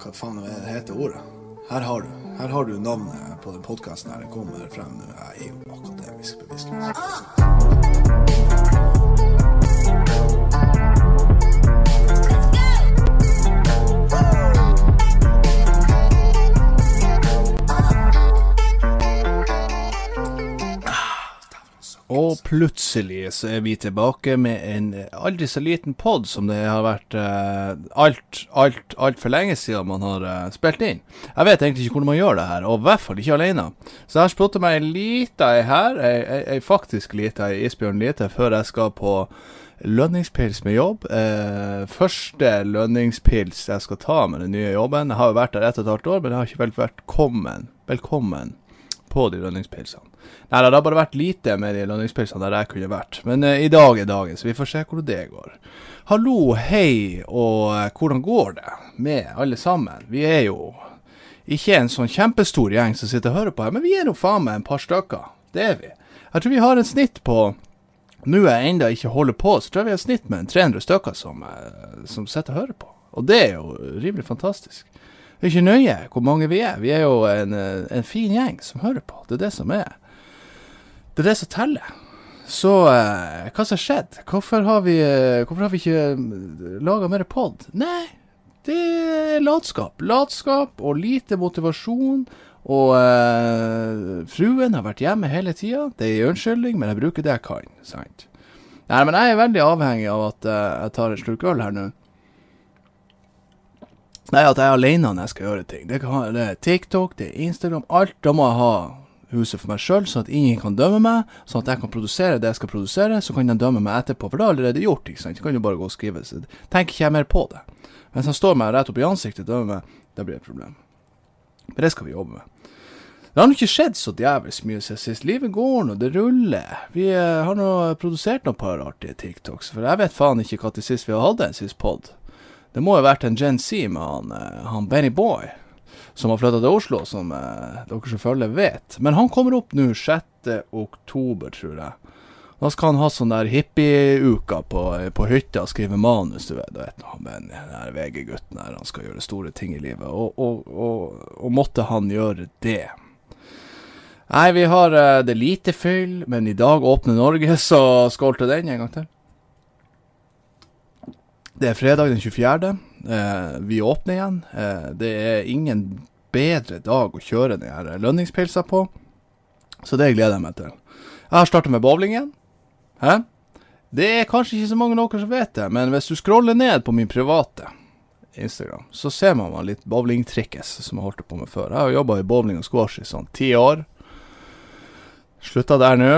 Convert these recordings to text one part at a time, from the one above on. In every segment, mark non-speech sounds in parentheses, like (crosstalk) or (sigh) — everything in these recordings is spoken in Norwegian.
hva faen er det heter ordet? Her har du Her har du navnet på den podkasten her. Det kommer frem nå. Jeg er jo akademisk bevisstløs. Og plutselig så er vi tilbake med en aldri så liten pod som det har vært uh, alt, alt, altfor lenge siden man har uh, spilt inn. Jeg vet egentlig ikke hvordan man gjør det her, og i hvert fall ikke alene. Så jeg har spurt meg ei lita ei her, ei, ei, ei faktisk lita ei isbjørn lite, før jeg skal på lønningspils med jobb. Eh, første lønningspils jeg skal ta med den nye jobben. Jeg har jo vært der ett og et halvt år, men jeg har ikke vært kommen, velkommen på de lønningspilsene. Nei, det har bare vært lite med de lønningspilsene der jeg kunne vært. Men uh, i dag er dagen, så vi får se hvordan det går. Hallo, hei, og uh, hvordan går det med alle sammen? Vi er jo ikke en sånn kjempestor gjeng som sitter og hører på her, men vi er nå faen meg en par stykker. Det er vi. Jeg tror vi har en snitt på Nå jeg enda ikke holder på, så tror jeg vi har snitt med en 300 stykker som, uh, som sitter og hører på. Og det er jo rimelig fantastisk. Det er ikke nøye hvor mange vi er. Vi er jo en, en fin gjeng som hører på. Det er det som er Det er det som teller. Så eh, hva som har skjedd? Hvorfor har vi, eh, hvorfor har vi ikke laga mer pod? Nei, det er latskap. Latskap og lite motivasjon. Og eh, fruen har vært hjemme hele tida. Det er en unnskyldning, men jeg bruker det jeg kan. sant? Nei, men jeg er veldig avhengig av at eh, jeg tar en slurk øl her nå. Nei, at jeg er alene når jeg skal gjøre ting. Det, kan, det er TikTok, det er Instagram. Alt da må jeg ha huset for meg sjøl, sånn at ingen kan dømme meg. Sånn at jeg kan produsere det jeg skal produsere, så kan de dømme meg etterpå. For det er allerede gjort. ikke sant? Jeg kan jo bare gå og skrive. Så tenker ikke jeg mer på det. Mens han står meg rett opp i ansiktet og dømmer meg, det blir et problem. Men det skal vi jobbe med. Det har nå ikke skjedd så djevelsk mye siden sist. Livet går nå, det ruller. Vi eh, har nå produsert noen par artige TikToks, for jeg vet faen ikke når sist vi har hatt en sist pod. Det må jo ha vært en Gen Z med han, eh, han Benny Boy, som har flytta til Oslo, som eh, dere selvfølgelig vet. Men han kommer opp nå 6. oktober, tror jeg. Da skal han ha sånn der hippieuka på, på hytta og skrive manus, du vet. Du vet Benny, den der VG-gutten der, han skal gjøre store ting i livet. Og, og, og, og måtte han gjøre det. Nei, vi har eh, det lite fyll, men i dag åpner Norge, (laughs) så skål til den en gang til. Det er fredag den 24. Eh, vi åpner igjen. Eh, det er ingen bedre dag å kjøre den her lønningspilsa på, så det gleder jeg meg til. Jeg har starta med bowling igjen. Hæ? Det er kanskje ikke så mange dere som vet det, men hvis du scroller ned på min private Instagram, så ser man meg litt bowlingtrikkes som jeg holdt på med før. Jeg har jobba i bowling og squash i sånn ti år. Slutta der nå.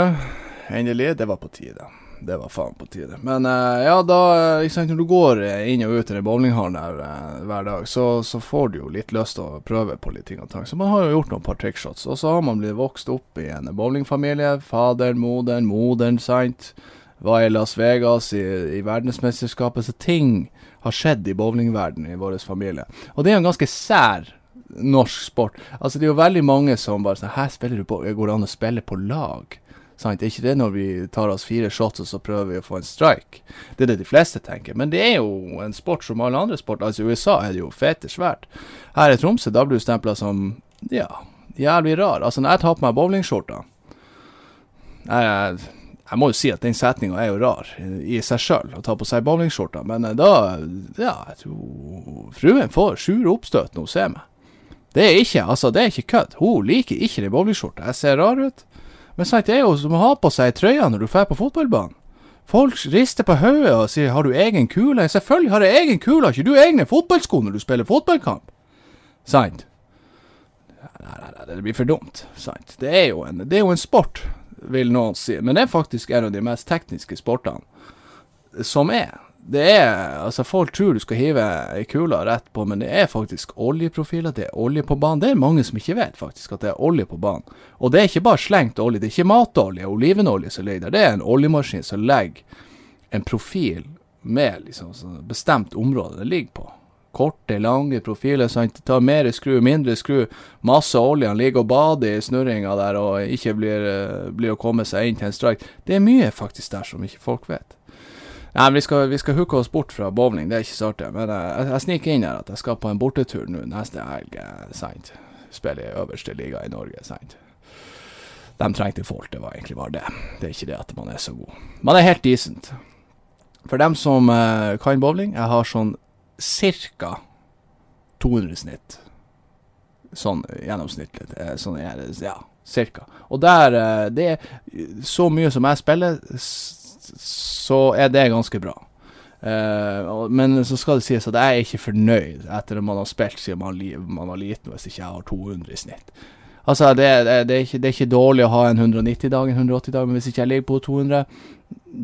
Endelig. Det var på tide. Det var faen på tide. Men uh, ja, da liksom, Når du går eh, inn og ut i den bowlinghallen der uh, hver dag, så, så får du jo litt lyst til å prøve på litt ting og tang. Så man har jo gjort noen par trickshots. Og så har man blitt vokst opp i en bowlingfamilie. Faderen, moderen, moderen, sant. Var i Las Vegas i, i verdensmesterskapet. Så ting har skjedd i bowlingverdenen i vår familie. Og det er jo en ganske sær norsk sport. Altså Det er jo veldig mange som bare sånn Her spiller du på Går det an å spille på lag? Sant? Det er ikke det når vi tar oss fire shots og så prøver vi å få en strike. Det er det de fleste tenker. Men det er jo en sport som alle andre sport. Altså I USA er det jo fete svært. Her i Tromsø da blir du stempla som ja, jævlig rar. Altså Når jeg tar på meg bowlingskjorta jeg, jeg, må jo si at den setninga er jo rar i seg sjøl, å ta på seg bowlingskjorta. Men eh, da Ja, jeg tror fruen får sure oppstøt når hun ser meg. Det er ikke altså det er ikke kødd. Hun liker ikke den bowlingskjorta. Jeg ser rar ut. Men sant, det er jo som å ha på seg trøya når du drar på fotballbanen. Folk rister på hodet og sier 'har du egen kule'? Selvfølgelig har jeg egen kule, har ikke du egne fotballsko når du spiller fotballkamp? Sant? Nei, det blir for dumt. Sant? Det er jo en, det er jo en sport, vil noen si. Men det er faktisk en av de mest tekniske sportene som er. Det er Altså, folk tror du skal hive ei kule rett på, men det er faktisk oljeprofiler. Det er olje på banen. Det er mange som ikke vet faktisk at det er olje på banen. Og det er ikke bare slengt olje. Det er ikke matolje olivenolje som ligger der. Det er en oljemaskin som legger en profil med liksom bestemt område det ligger på. Korte, lange profiler. Sant? Det tar mer skru, mindre skru. Masse olje. Han ligger og bader i snurringa der og ikke blir, eh, blir å komme seg inn til en strike. Det er mye faktisk der som ikke folk vet. Nei, vi skal, vi skal hooke oss bort fra bowling, det er ikke så artig. Men eh, jeg, jeg sniker inn her at jeg skal på en bortetur nå neste helg, eh, sant. Spille i øverste liga i Norge, sant. De trengte folk, det var egentlig bare det. Det er ikke det at man er så god. Man er helt decent. For dem som uh, kan bowling, jeg har sånn cirka 200 snitt. Sånn gjennomsnittlig. Sånn ja, cirka. Og der uh, Det er så mye som jeg spiller, så er det ganske bra. Uh, men så skal det sies at jeg er ikke fornøyd etter at man har spilt siden man, man var liten, hvis ikke jeg har 200 i snitt. Altså, det, det, det, er ikke, det er ikke dårlig å ha en 190-dag, en 180-dag, men hvis ikke jeg ligger på 200,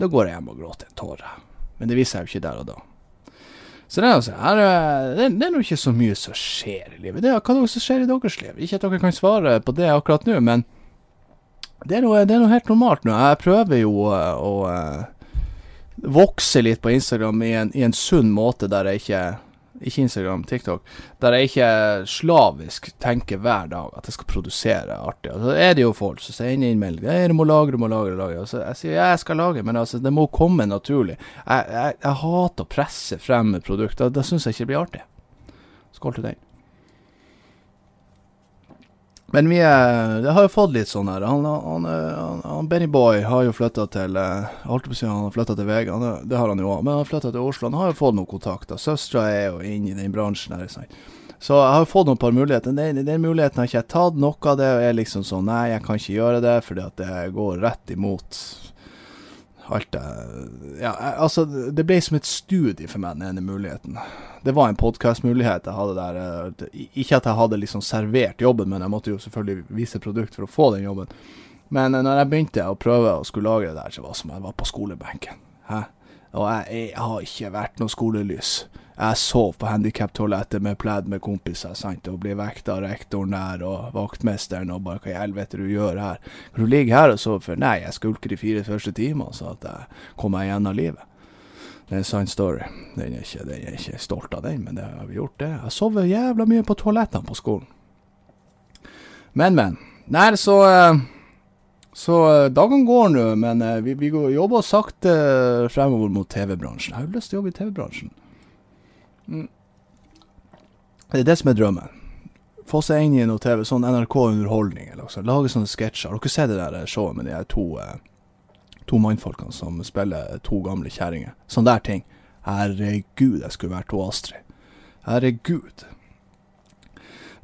da går jeg hjem og gråter en tåre. Men det viser jeg jo ikke der og da. Så det er, altså, her, er- det, det er nå ikke så mye som skjer i livet. Det er, hva er det som skjer i deres liv? Ikke at dere kan svare på det akkurat nå, men det er noe, det er noe helt normalt nå. Jeg prøver jo å, å eh, vokse litt på Instagram i en, i en sunn måte der jeg ikke Ikke Instagram, TikTok. Der jeg ikke slavisk tenker hver dag at jeg skal produsere artig. Og så er det jo folk som sender inn melding 'Du må lage, du må må lage'. Og så jeg sier jeg skal lage, men altså, det må komme naturlig. Jeg, jeg, jeg hater å presse frem produkter. da syns jeg ikke det blir artig. Skål til den. Men vi er, det har jo fått litt sånn her. Han, han, han, han Benny Boy har jo flytta til eh, holdt på å si han har flytta til VG, det har han jo òg. Men han har flytta til Oslo. Han har jo fått noen kontakter. Søstera er jo inne i den bransjen her. Sant? Så jeg har jo fått noen par muligheter. Den, den muligheten har ikke jeg tatt. Noe av det er liksom sånn Nei, jeg kan ikke gjøre det fordi at det går rett imot alt det Ja, altså, det ble som et studie for meg, den ene muligheten. Det var en podkastmulighet jeg hadde der. eh, Ikke at jeg hadde liksom servert jobben, men jeg måtte jo selvfølgelig vise produkt for å få den jobben. Men eh, når jeg begynte å prøve å skulle lage det der, så var det som jeg var på skolebenken. Hæ? Og jeg, jeg har ikke vært noe skolelys. Jeg sov på handikaptoalettet med pledd med kompiser, sant, og ble vekta av rektoren der og vaktmesteren og bare hva i helvete du gjør her. Kan du ligge her og sove for? Nei, jeg skulker de fire første timene, så at jeg kom meg gjennom livet. Det er en sann story. Den er ikke, den er ikke stolt av den, men det har vi gjort, det. Jeg sover jævla mye på toalettene på skolen. Men, men. Nei, så eh, Så eh, dagene går nå, men eh, vi, vi går- jobber sakte fremover mot TV-bransjen. Jeg har jo lyst til å jobbe i TV-bransjen. Mm. Det er det som er drømmen. Få seg inn i noe TV, sånn NRK-underholdning eller noe sånt. Lage sånne sketsjer. Har dere sett det der showet med de her to, eh, to mannfolkene som spiller to gamle kjerringer? Sånne der ting. Herregud, jeg skulle vært to Astrid. Herregud.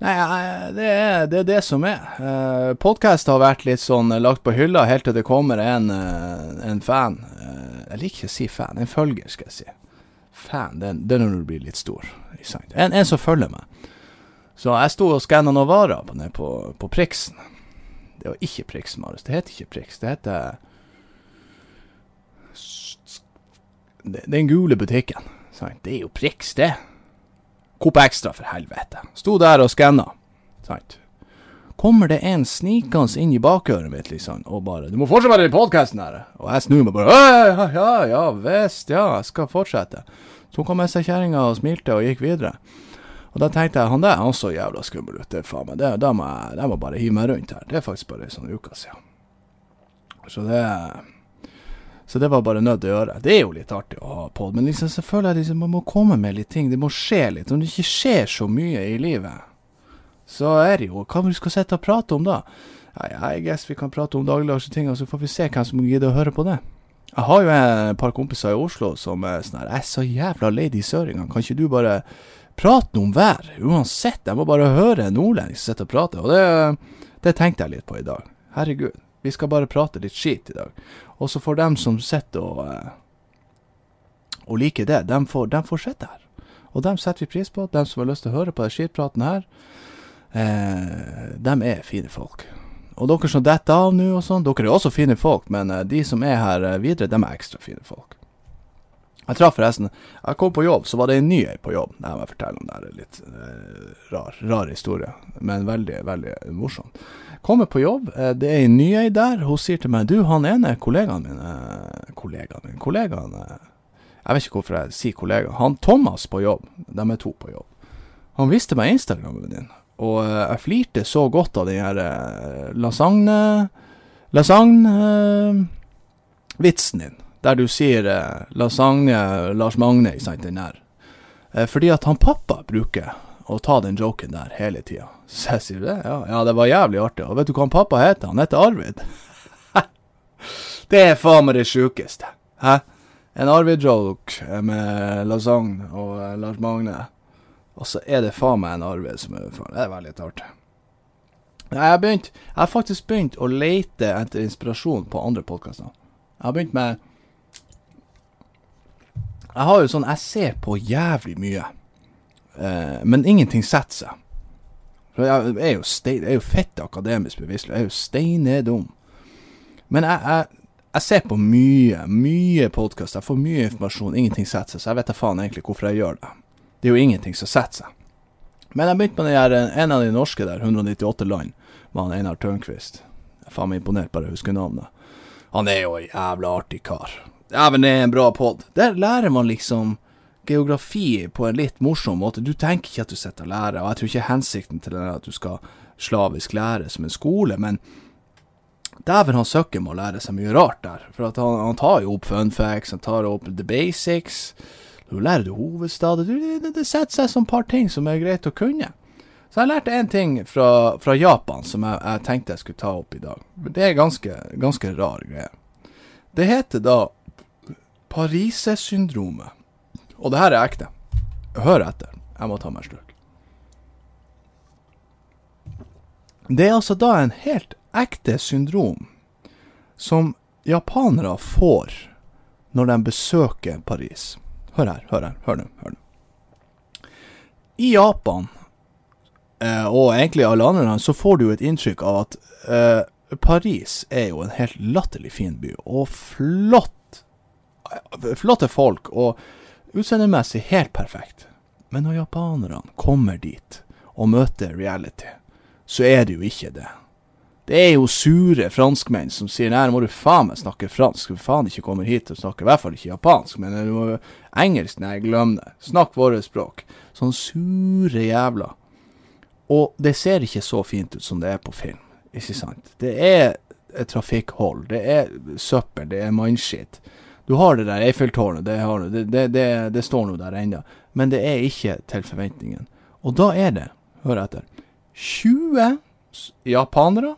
Nei, det er, det er det som er. Uh, Podkast har vært litt sånn eh, lagt på hylla helt til det kommer en, eh, en fan. Eh, jeg liker ikke å si fan, en følger, skal jeg si. Fan, det, er- når du blir litt stor. En, en som følger meg. Så jeg sto og skanna noen varer på, på, på Priksen. Det var ikke Priks, Marius. Det heter ikke Priks. Det heter Den gule butikken. Det er jo Priks, det. Coop Extra, for helvete. Sto der og skanna. Sant? Kommer det en snikende inn i bakøret mitt, liksom, og bare 'Du må fortsatt være i podkasten her.' Og jeg snur meg bare 'Ja, ja, ja, visst, ja, jeg skal fortsette'. Så kom med seg kjerringa og smilte og gikk videre. Og da tenkte jeg han der han så jævla skummel ut. Det faen meg, det, da må jeg, jeg må bare hive meg rundt her. Det er faktisk bare ei sånn uke siden. Så det Så det var bare nødt til å gjøre. Det er jo litt artig å ha pod, men liksom, så føler jeg liksom, man må komme med litt ting. Det må skje litt. Om det ikke skjer så mye i livet, så er det jo Hva vi skal sitte og prate om da? Ja, jeg guess vi kan prate om dagligdagse ting, og så får vi se hvem som gidder å høre på det. Jeg har jo et par kompiser i Oslo som er sånn her Jeg er så jævla lei de søringene. Kan ikke du bare prate om vær? Uansett. Jeg må bare høre en nordlending som sitter og prater. Og det, det tenkte jeg litt på i dag. Herregud. Vi skal bare prate litt skit i dag. Og så får dem som sitter og, eh, og liker det, dem får, dem får sitte her. Og dem setter vi pris på. Dem som har lyst til å høre på den skitpraten her, eh, dem er fine folk. Og dere som detter av nå og sånn, dere er også fine folk, men eh, de som er her eh, videre, dem er ekstra fine folk. Jeg traff forresten Jeg kom på jobb, så var det en ny ei på jobb. Det må jeg fortelle om. Det er litt eh, rar, rar historie, men veldig, veldig morsom. Kommer på jobb, eh, det er en ny ei der. Hun sier til meg Du, han ene kollegaen min eh, Kollegaen min Kollegaen eh, Jeg vet ikke hvorfor jeg sier kollega. Han Thomas på jobb. De er to på jobb. Han viste meg Instagrammen din, og eh, jeg flirte så godt av den her eh, lasagne Lasagne eh, Vitsen din. Der du sier eh, lasagne Lars Magne, ikke sant, den der. Eh, fordi at han pappa bruker å ta den joken der hele tida. (laughs) Så jeg sier det, ja, ja, det var jævlig artig. Og vet du hva han pappa heter? Han heter Arvid. (laughs) det er faen meg det sjukeste. Hæ? En Arvid-joke med lasagne og eh, Lars Magne. Og så er det faen meg en Arvid som er faen. Det er veldig artig. Jeg har, begynt, jeg har faktisk begynt å lete etter inspirasjon på andre podkaster. Jeg har begynt med Jeg har jo sånn Jeg ser på jævlig mye, eh, men ingenting setter seg. For jeg er jo, stein, er jo fett akademisk bevisst. Jeg er jo steinedum. Men jeg, jeg, jeg, ser på mye, mye podkast. Jeg får mye informasjon. Ingenting setter seg. Så jeg vet da faen egentlig hvorfor jeg gjør det. Det er jo ingenting som setter seg. Men jeg begynte med her, en av de norske der, 198 land var han Einar Tørnquist. Jeg er faen meg imponert bare jeg husker navnet. Han er jo en jævla artig kar. Dæven, det er en bra pod. Der lærer man liksom geografi på en litt morsom måte. Du tenker ikke at du sitter og lærer, og jeg tror ikke hensikten til det er at du skal slavisk lære som en skole, men dæven, han søkker med å lære seg mye rart der. For han, han tar jo opp fun facts, han tar opp the basics. Du lærer du hovedstaden. Det, det, det setter seg som et par ting som er greit å kunne. Så jeg lærte én ting fra, fra, Japan som jeg, jeg, tenkte jeg skulle ta opp i dag. Det er ganske, ganske rar greie. Det heter da Parisesyndromet. Og det her er ekte. Hør etter. Jeg må ta meg en slurk. Det er altså da en helt ekte syndrom som japanere får når de besøker Paris. Hør her, hør her, hør nå. Hør nå. I Japan eh, og egentlig alle andre land, så får du et inntrykk av at eh, Paris er jo en helt latterlig fin by, og flott. Flotte folk, og utseendemessig helt perfekt. Men når japanerne kommer dit og møter reality, så er det jo ikke det. Det er jo sure franskmenn som sier nei, må du faen meg snakke fransk, du faen ikke kommer hit og snakke i hvert fall ikke japansk, men du må engelsk, nei, glem det. Snakk våre språk. Sånn sure jævla. Og det ser ikke så fint ut som det er på film, ikke sant. Det er trafikkhold, det er søppel, det er mannskitt. Du har det der Eiffeltårnet, det, det, det, det, det står nå der ennå, men det er ikke til forventningen. Og da er det, hør etter, 20 japanere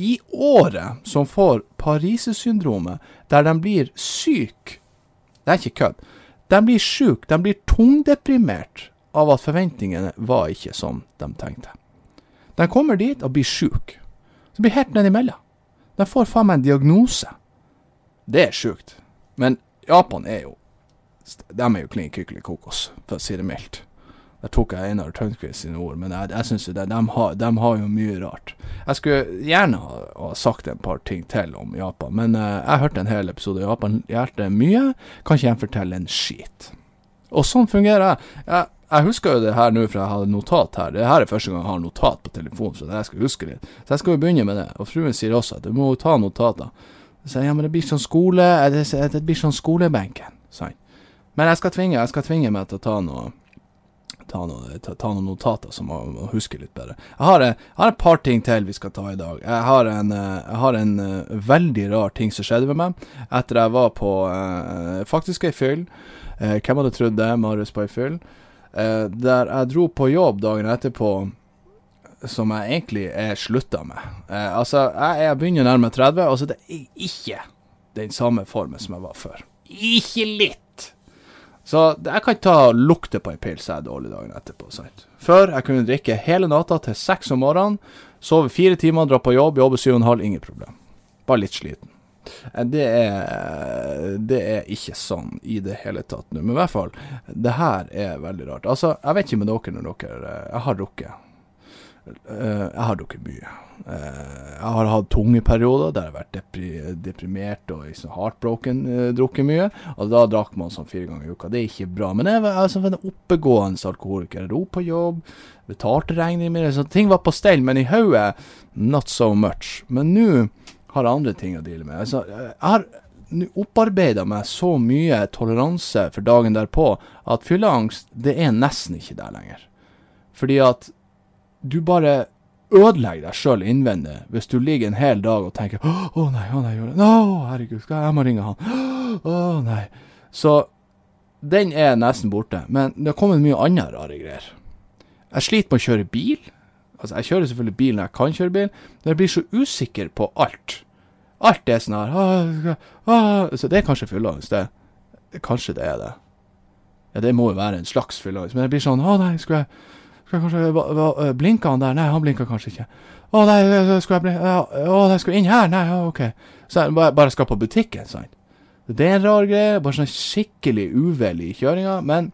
i året som får parisesyndromet, der de blir syke. Det er ikke kødd. De blir syke, de blir tungdeprimert av at forventningene var ikke som de tenkte. De kommer dit og blir syke. Så blir helt nedimellom. De får faen meg en diagnose. Det er sjukt. Men Japan er jo De er jo klin kykkeli kokos, for å si det mildt. Der tok jeg Einar Tørnquist sine ord, men jeg, jeg syns de, de, har, de, har jo mye rart. Jeg skulle gjerne ha, ha, sagt et par ting til om Japan, men uh, jeg hørte en hel episode. Japan lærte mye, kan ikke jeg fortelle en skit. Og sånn fungerer jeg. jeg jeg husker jo det her nå, for jeg hadde notat her. Det her er første gang jeg har notat på telefonen, så det jeg skal huske litt. Så jeg skal jo begynne med det. Og fruen sier også at du må ta notater. Så ja, men det blir sånn skole Det, det blir sånn skolebenken, sa han. Men jeg skal tvinge, jeg skal tvinge meg til å ta noe ta, noe, ta, ta noen notater som man må huske litt bedre. Jeg har, jeg har, et par ting til vi skal ta i dag. Jeg har en, jeg har en veldig rar ting som skjedde med meg etter jeg var på faktisk ei fyll. Hvem hadde trodd det? Marius på ei fyll. Der jeg dro på jobb dagen etterpå som jeg egentlig er slutta med. Eh, altså, jeg, jeg begynner nærme meg 30, altså det er ikke den samme formen som jeg var før. Ikke litt! Så jeg kan ta lukte på ei pils jeg er dårlig dagen etterpå. Sant? Før jeg kunne drikke hele natta til seks om morgenen, sove fire timer, dra på jobb, jobbe syv og en halv, ingen problem. Bare litt sliten. Eh, det er, det er ikke sånn i det hele tatt nå. Men i hvert fall, det her er veldig rart. Altså, jeg vet ikke med dere når dere eh, Jeg har drukket. Eh, jeg har drukket mye. Jeg har hatt tunge perioder der jeg har vært depri deprimert og liksom heartbroken, drukket mye. Og da drakk man sånn fire ganger i uka. Det er ikke bra. Men jeg var altså, en oppegående alkoholiker. Ro på jobb, betalte regninger mine. Så ting var på stell, men i hodet not so much. Men nå har andre ting å deale med. Altså, jeg har opparbeida meg så mye toleranse for dagen derpå at fylleangst, det er nesten ikke der lenger. Fordi at du bare ødelegger deg sjøl innvendig hvis du ligger en hel dag og tenker 'Å å nei, å nei, å, herregud, skal jeg, jeg må ringe han'. Å nei. Så den er nesten borte. Men det har kommet mye andre rare greier. Jeg sliter med å kjøre bil. Altså, jeg kjører selvfølgelig bil når jeg kan kjøre bil, men jeg blir så usikker på alt. Alt er sånn her «Åh, åh», Så det er kanskje fylleangst, det. Kanskje det er det. Ja, det må jo være en slags fylleangst. Men jeg blir sånn Å nei, skulle jeg kanskje jeg kanskje... øh, Blinker han der? Nei, han blinker kanskje ikke. Å nei, skal jeg bli ja, Å, jeg skal jeg inn her? Nei, OK. Så jeg bare, bare skal på butikken, sant. Det er en rar greie. Bare sånn skikkelig uvel i kjøringa. Men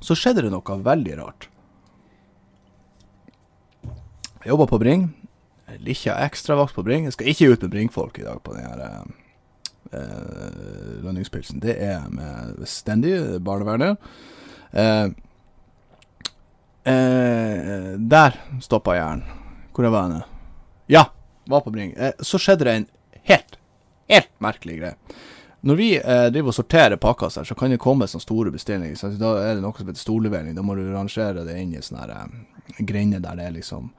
så skjedde det noe veldig rart. Jeg jobba på Bring. Litt ekstravakt på Bring. Jeg skal ikke ut med Bring-folk i dag på den her eh, eh, lønningspilsen. Det er med Stendy, barnevernet. Eh, eh, der stoppa hjernen. Hvor jeg var jeg nå? Ja, var på Bring. Eh, så skjedde det en helt, helt merkelig greie. Når vi eh, driver og sorterer pakker, så, kan det komme sånne store bestillinger. Så da er det noe som heter storlevering. Da må du rangere det inn i sånne her, eh, grender der det er liksom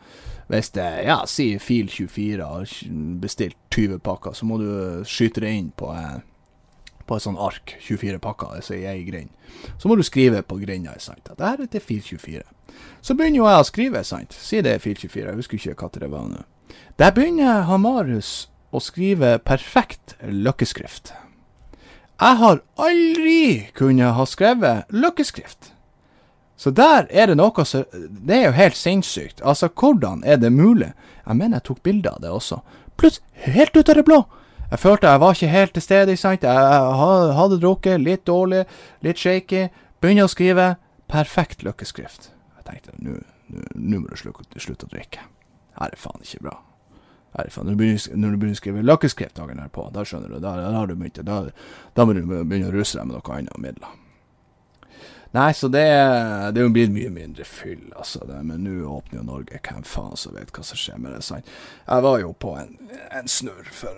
Hvis det ja, si Fil 24 har bestilt 20 pakker, så må du skyte det inn på, eh, på et sånt ark. 24 pakker, altså ei grind. Så må du skrive på grinda sant, at det her er til Fil 24. Så begynner jo jeg å skrive, sant. Si det er Fil 24, jeg husker ikke hva det var nå. Der begynner han Marius å skrive perfekt løkkeskrift. Jeg har aldri kunnet ha skrevet løkkeskrift. Så der er det noe som Det er jo helt sinnssykt. Altså, hvordan er det mulig? Jeg mener jeg tok bilde av det også. Plutselig, helt ut av det blå. Jeg følte jeg var ikke helt til stede, sant. Jeg hadde drukket, litt dårlig, litt shaky. Begynner å skrive. Perfekt løkkeskrift. Jeg tenkte nå må du slutte, slutte å drikke. Her er faen ikke bra. Herifra. Når du begynner, når du begynner å skrive løkkeskrift dagen herpå, da skjønner du, da, da har du begynt, da, da må du begynne å ruse deg med noe annet midler. Nei, så det, det er jo blitt mye mindre fyll, altså. Det, men nå åpner jo Norge. Hvem faen som vet hva som skjer med det? sant? Jeg var jo på en, en snurr for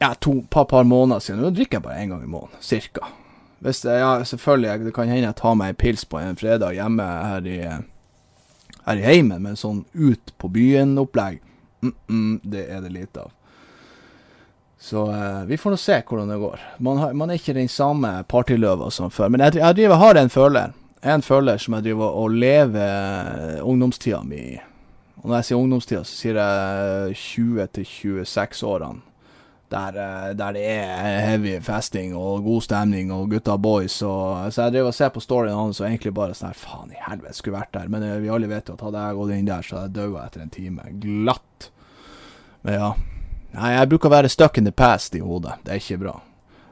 ja, to par, par måneder siden. Nå drikker jeg bare én gang i måneden, cirka. Hvis det, ja, selvfølgelig, det kan hende jeg tar meg en pils på en fredag hjemme her i, her i heimen, men sånn ut på byen-opplegg mm, mm, det er det lite av. Så eh, vi får nå se hvordan det går. Man, har, man, er ikke den samme partyløva som før. Men jeg, jeg driver, har en føler. En føler som jeg driver og lever ungdomstida mi i. Og når jeg sier ungdomstida, så sier jeg 20 til 26 årene. Der, eh, der, det er heavy festing og god stemning og gutta boys. Og, så jeg driver og ser på storyen hans og egentlig bare sånn her Faen i helvete, skulle vært der. Men eh, vi alle vet jo at hadde jeg gått inn der, så hadde jeg daua etter en time. Glatt. Men ja. Nei, jeg bruker å være stuck in the past i hodet. Det er ikke bra.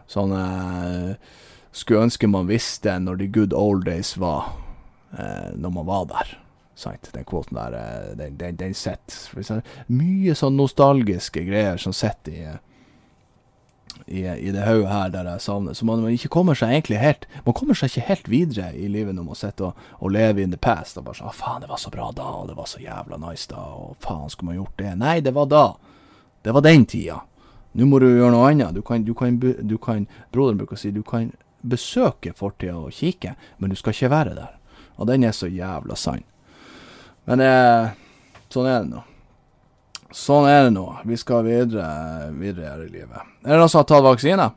Sånn eh, Skulle ønske man visste når the good old days var, eh, når man var der. Sant? Den kvoten der, eh, den, den, den sitter. Mye sånn nostalgiske greier som sitter i i, i det hodet her der jeg savner. Så man, man, ikke kommer seg egentlig helt Man kommer seg ikke helt videre i livet når man sitter og, og lever in the past. Og bare sånn 'Å, faen, det var så bra da, og det var så jævla nice da', og faen, skulle man gjort det? Nei, det var da. Det var den tida. Nå må du gjøre noe annet. Du kan, du kan, du kan Broderen bruker å si du kan besøke fortida og kikke, men du skal ikke være der. Og den er så jævla sann. Men eh, sånn er det nå. Sånn er det nå. Vi skal videre, videre i livet. Er det noen som har tatt vaksine?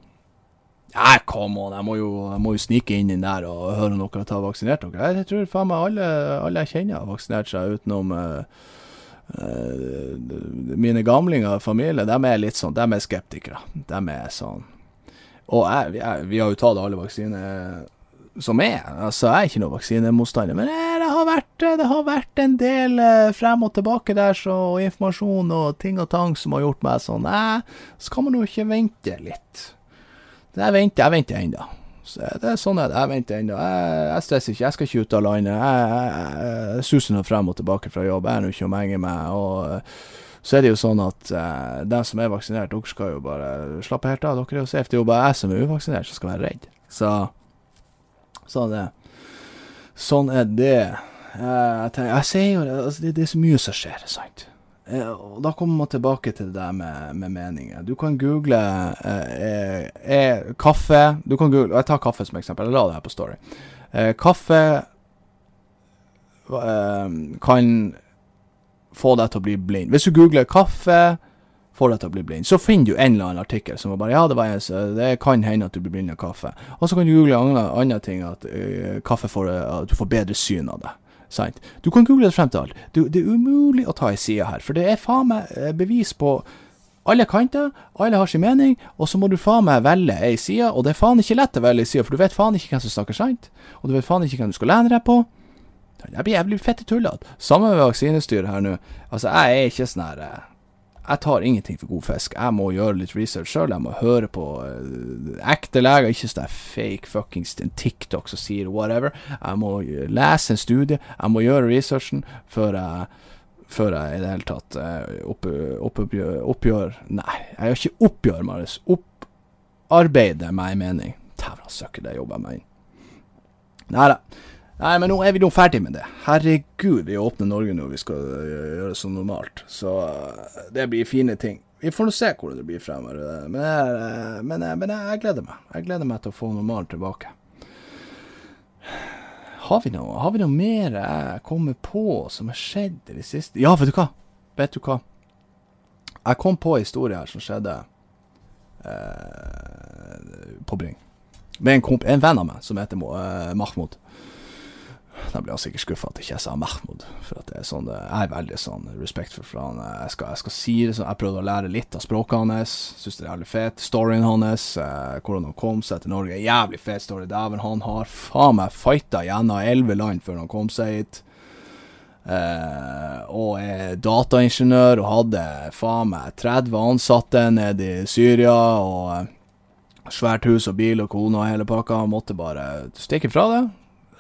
Nei, come on, jeg må, jo, jeg må jo snike inn den der og høre om dere har tatt vaksinert dere. Jeg tror faen meg alle, alle jeg kjenner har vaksinert seg, utenom uh, uh, mine gamlinger og familie. De er litt sånn, de er skeptikere. De er sånn Og jeg, jeg, vi har jo tatt alle vaksiner som er. Altså, jeg er ikke noen vaksinemotstander, men det har, vært, det har vært en del eh, frem og tilbake der, så og informasjon og ting og tang som har gjort meg sånn Nei, så kan man jo ikke vente litt. Jeg venter, jeg venter ennå. Det er sånn er det. Jeg venter ennå. Jeg, jeg, stresser ikke. Jeg skal ikke ut av landet. Jeg, jeg, jeg suser nå frem og tilbake fra jobb. Jeg er nå ikke å menge meg. Og så er det jo sånn at uh, de som er vaksinert, dere skal jo bare slappe helt av. Dere er jo safe. Det er jo bare jeg som er uvaksinert som skal være redd. Så Sånn er, sånn er det. Jeg, tenker, jeg sier jo altså, det, det, er så mye som skjer, sant. Eh, og da kommer man tilbake til det der med, med meninger. Du kan google eh, eh, kaffe Du kan google, Jeg tar kaffe som eksempel. Jeg la det her på Story. Eh, kaffe eh, kan få deg til å bli blind. Hvis du googler kaffe får deg til å bli blind. Så finner du en eller annen artikkel som bare Ja, det var det kan hende at du blir blind av kaffe. Og så kan du google andre, andre ting, at uh, kaffe får at du får bedre syn av det. Sant? Du kan google det frem til alt. Du, det er umulig å ta ei side her, for det er faen meg bevis på alle kanter, alle har sin mening, og så må du faen meg velge ei side, og det er faen ikke lett å velge ei side, for du vet faen ikke hvem som snakker sant, og du vet faen ikke hvem du skal lene deg på. Jeg blir jævlig fette tullete. Samme med vaksinestyret her nå. Altså, jeg er ikke sånn her Jeg tar ingenting for god fisk. Jeg må gjøre litt research sjøl. Jeg må høre på uh, ekte leger, ikke sånn fake fuckings TikTok som sier whatever. Jeg må lese en studie. Jeg må gjøre researchen før jeg før jeg i det hele tatt uh, opp, opp, oppgjør Nei, jeg gjør ikke oppgjør, Marius. Opparbeider meg en mening. Dæven søkke, det jobber jeg meg inn. Nei da. Nei, men nå er vi nå ferdig med det. Herregud, vi åpner Norge nå, vi skal uh, gjøre det som normalt. Så uh, det blir fine ting. Vi får nå se hvordan det blir fremover. Uh, men, jeg, men, jeg, men jeg, gleder meg. Jeg gleder meg til å få normalt tilbake. Har vi noe, har vi noe mer jeg kommer på som har skjedd i det siste? Ja, vet du hva? Vet du hva? Jeg kom på en historie her som skjedde på Bring. Med en, en venn av meg som heter Mahmoud. Da blir han sikkert skuffa at jeg ikke sa Mahmoud. For at det er sånn, jeg er veldig sånn respektfull for han. Jeg skal, jeg skal si det sånn, jeg prøvde å lære litt av språket hans. Syns det er jævlig fett. Storyen hans, eh, hvordan han kom seg til Norge. Jævlig fet story. Dæven, han har faen meg fighta gjennom elleve land før han kom seg hit. Eh, og er dataingeniør og hadde faen meg 30 ansatte nede i Syria. og eh, Svært hus og bil og kone og hele pakka. Måtte bare stikke fra det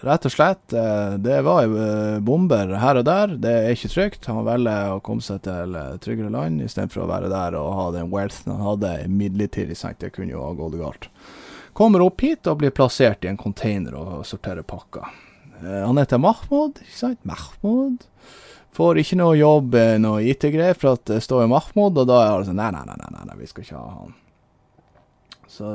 rett og slett. Eh, det var eh, bomber her og der. Det er ikke trygt. Han velger å komme seg til eh, tryggere land istedenfor å være der og ha den wealthen han hadde midlertidig. Det kunne jo ha gått galt. Kommer opp hit og blir plassert i en container og sorterer pakker. Han heter Mahmoud, ikke sant? Mahmoud. Får ikke noe jobb, noe IT-greier, for at det står jo Mahmoud, og da er det sånn nei, nei, nei, nei, vi skal ikke ha han. Så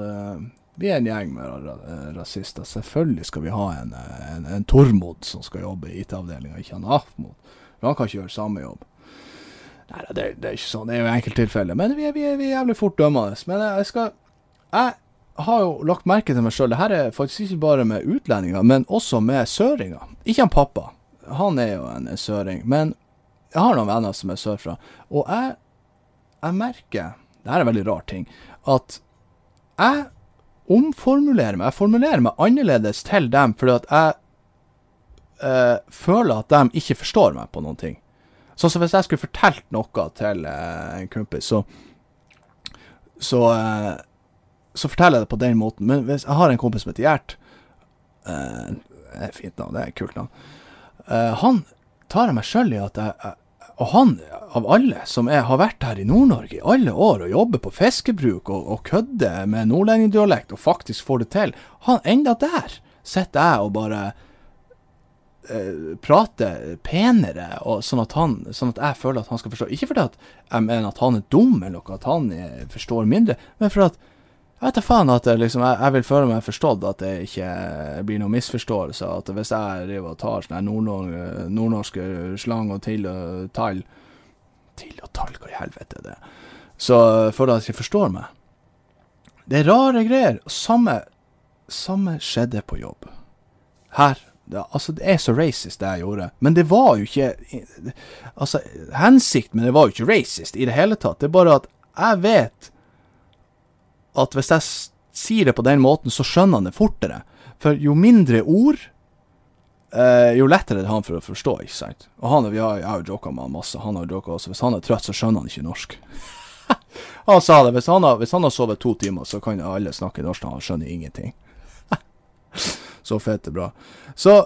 vi er en gjeng med rasister. Selvfølgelig skal vi ha en, en, en Tormod som skal jobbe i IT-avdelinga, ikke en Ahmod. For han kan ikke gjøre samme jobb. Nei, det, det, er ikke sånn. Det er jo enkelttilfeller. Men vi er, vi, er, vi er jævlig fort dømmende. Men jeg skal Jeg har jo lagt merke til meg sjøl. Det her er faktisk ikke bare med utlendinger, men også med søringer. Ikke han pappa. Han er jo en søring. Men jeg har noen venner som er sørfra. Og jeg, jeg merker Det her er en veldig rar ting. At jeg omformulere meg. Jeg formulerer meg annerledes til dem fordi at jeg eh, føler at de ikke forstår meg på noen ting. Sånn som hvis jeg skulle fortalt noe til eh, en kompis, så så, eh, så forteller jeg det på den måten. Men hvis jeg har en kompis som heter Gjert Det er fint navn, det er et kult navn. han tar jeg meg sjøl i at jeg, jeg og han, av alle, som er, har vært her i Nord-Norge i alle år og jobber på fiskebruk og, og kødder med nordlendingdialekt og faktisk får det til, han enda der sitter jeg og bare eh, prater penere, og sånn at, han, sånn at jeg føler at han skal forstå. Ikke fordi at jeg mener at han er dum, eller at han er, forstår mindre, men fordi at jeg vet da faen at liksom, jeg, jeg, vil føle meg forstått, at det ikke blir noen misforståelse. At hvis jeg driver og tar sånne nordnorske slang og til og tall Til og tall, hva i helvete er det? Så føler jeg at jeg ikke forstår meg. Det er rare greier. Samme, samme skjedde på jobb. Her. Det, altså, det er så racist, det jeg gjorde. Men det var jo ikke Altså, hensikten med det var jo ikke racist i det hele tatt. Det er bare at jeg vet at hvis jeg sier det på den måten, så skjønner han det fortere. For jo mindre ord, eh, jo lettere er det han for å forstå, ikke sant. Og han, vi har, jeg har jo joka med han masse, han har joka også. Hvis han er trøtt, så skjønner han ikke norsk. (laughs) han sa det. Hvis han, har, hvis han har sovet to timer, så kan alle snakke norsk, han skjønner ingenting. (laughs) så fett er bra. Så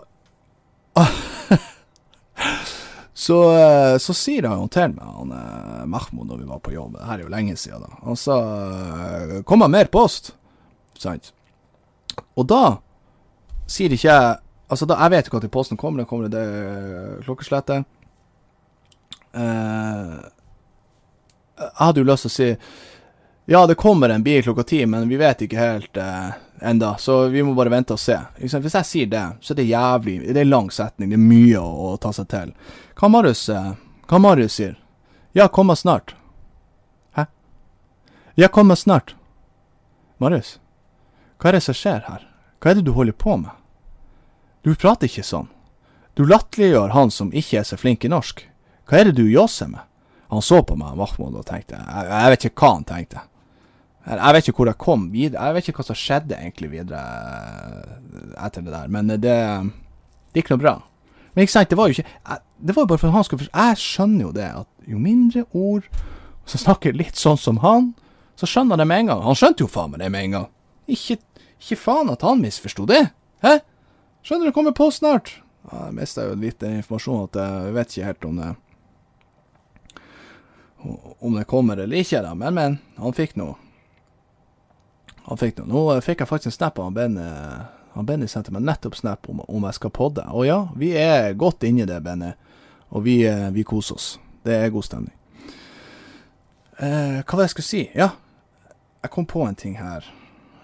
Så, eh, så sier han til meg, han eh, Mahmoud, når vi var på jobb, det her er jo lenge siden, da. Han sa 'Kom 'Kommer mer post?' Sant? Og da sier ikke jeg Altså, da, jeg vet ikke når posten kommer, det kommer det klokkeslettet. Eh, jeg hadde jo lyst til å si ja, det kommer en bil klokka ti, men vi vet ikke helt eh, enda, så vi må bare vente og se. Hvis jeg sier det, så er det jævlig Det er lang setning, det er mye å, å ta seg til. Hva Marius, eh, hva Marius sier? Ja, kommer snart. Hæ? Jeg kommer snart. Marius, hva er det som skjer her? Hva er det du holder på med? Du prater ikke sånn. Du latterliggjør han som ikke er så flink i norsk. Hva er det du jåser med? Han så på meg, Mahmoud, og tenkte jeg, jeg vet ikke hva han tenkte. Jeg, vet ikke hvor jeg kom videre. Jeg vet ikke hva som skjedde egentlig videre eh, etter det der. Men det, det gikk nå bra. Men ikke sant, det var jo ikke Det var jo bare for at han skulle Jeg skjønner jo det, at jo mindre ord som snakker litt sånn som han, så skjønner jeg det med en gang. Han skjønte jo faen meg det med en gang. Ikke, ikke faen at han misforsto det. Hæ? Skjønner du, kommer på snart. Ja, jeg mista jo litt informasjon at jeg vet ikke helt om det om det kommer eller ikke, da. Men, men. Han fikk noe. Han fikk noe. Nå fikk jeg faktisk en snap av han Benny. Han Benny sendte meg nettopp snap om, om jeg skal podde. Og ja, vi er godt inni det, Benny. Og vi, vi koser oss. Det er god stemning. Eh, hva var det jeg skulle si? Ja, jeg kom på en ting her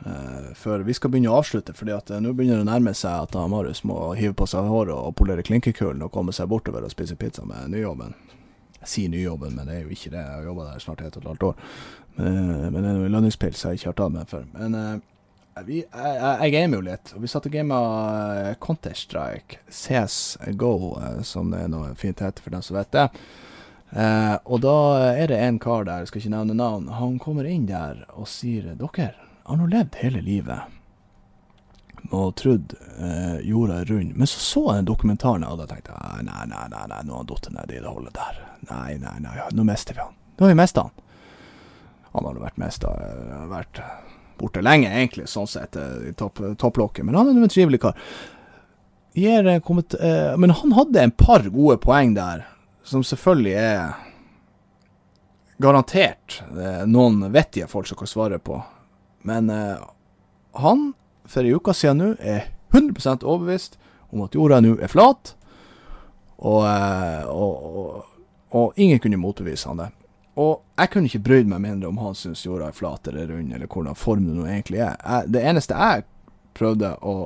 Eh, før vi skal begynne å avslutte. fordi at nå begynner det å nærme seg at Marius må hive på seg håret og polere klinkekulen og komme seg bortover og spise pizza med nyjobben. Jeg sier nyjobben, men det er jo ikke det. Jeg har jobba der snart et og et halvt år. Men, men det er noe lønningspils jeg ikke har tatt med før. Men vi, jeg, jeg gamer jo litt, og vi satt og gama Counter-Strike, CS-GO, som det er noe fint heter for dem som vet det. Eh, og da er det en kar der, jeg skal ikke nevne navn, han kommer inn der og sier dere har nå levd hele livet og trodd eh, jorda er rund. Men så så jeg den dokumentaren, og da tenkte jeg nei, nei, nei, nei nå har han falt ned i det hullet der. Nei, nei, nei, nå mister vi han. Nå har vi mista han. Han har vært mista, vært borte lenge, egentlig, sånn sett, i topp, topplokket. Men han er en trivelig kar. Kommet, eh, men han hadde en par gode poeng der som selvfølgelig er garantert eh, noen vettige folk som kan svare på. Men eh, han, for ei uke siden nå, er 100 overbevist om at jorda nå er flat. Og, eh, og, og, og, ingen kunne motbevise han det. Og jeg kunne ikke brydd meg mindre om han syntes jorda er flat eller rund, eller hvordan form det nå egentlig er. Jeg, det eneste jeg prøvde å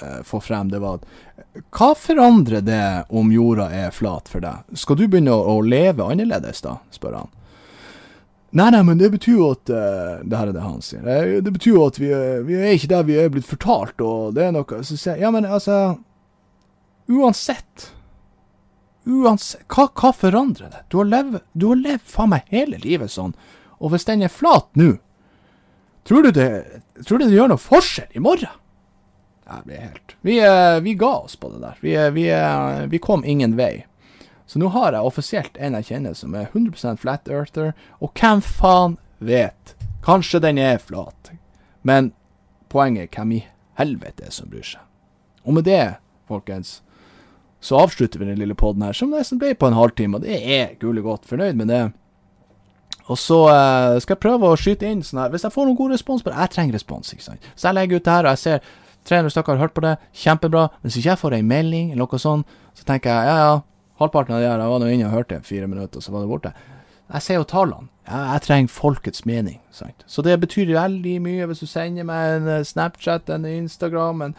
eh, få frem, det var at hva forandrer det om jorda er flat for deg? Skal du begynne å, å leve annerledes da, spør han. Nei, nei, men det betyr jo at uh, Det her er det han sier. Det, det betyr jo at vi, vi, er ikke der vi er blitt fortalt, og det er noe Så sier jeg, ja, men altså Uansett Uansett Hva, hva forandrer det? Du har levd du har levd faen meg hele livet sånn, og hvis den er flat nå, tror du det, tror du det gjør noe forskjell i morgen? Jeg blir helt vi, uh, vi, ga oss på det der. Vi, uh, vi, vi kom ingen vei. Så nå har jeg offisielt en jeg kjenner som er 100% flat earther, og hvem faen vet? Kanskje den er flat. Men poenget er hvem i helvete som bryr seg. Og med det, folkens, så avslutter vi den lille poden her, som nesten ble på en halvtime, og det er gullig godt fornøyd med det. Og så uh, skal jeg prøve å skyte inn sånn her Hvis jeg får noen god respons på det Jeg trenger respons, ikke sant. Så jeg legger ut det her, og jeg ser 300 stykker har hørt på det. Kjempebra. Hvis ikke jeg får ei melding eller noe sånt, så tenker jeg ja, ja. Halvparten av de her jeg var nå inne og hørte fire minutter, så var det borte. Jeg ser jo tallene. Jeg, jeg trenger folkets mening. Sant? Så det betyr veldig mye hvis du sender meg en uh, Snapchat, en Instagram, en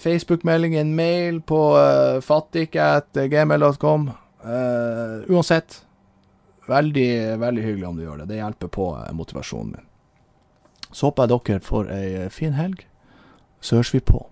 Facebook-melding, en mail på uh, fattikke.gmail.com. Uh, uansett, veldig, veldig hyggelig om du gjør det. Det hjelper på motivasjonen min. Så håper jeg dere får ei fin helg. Så høres vi på.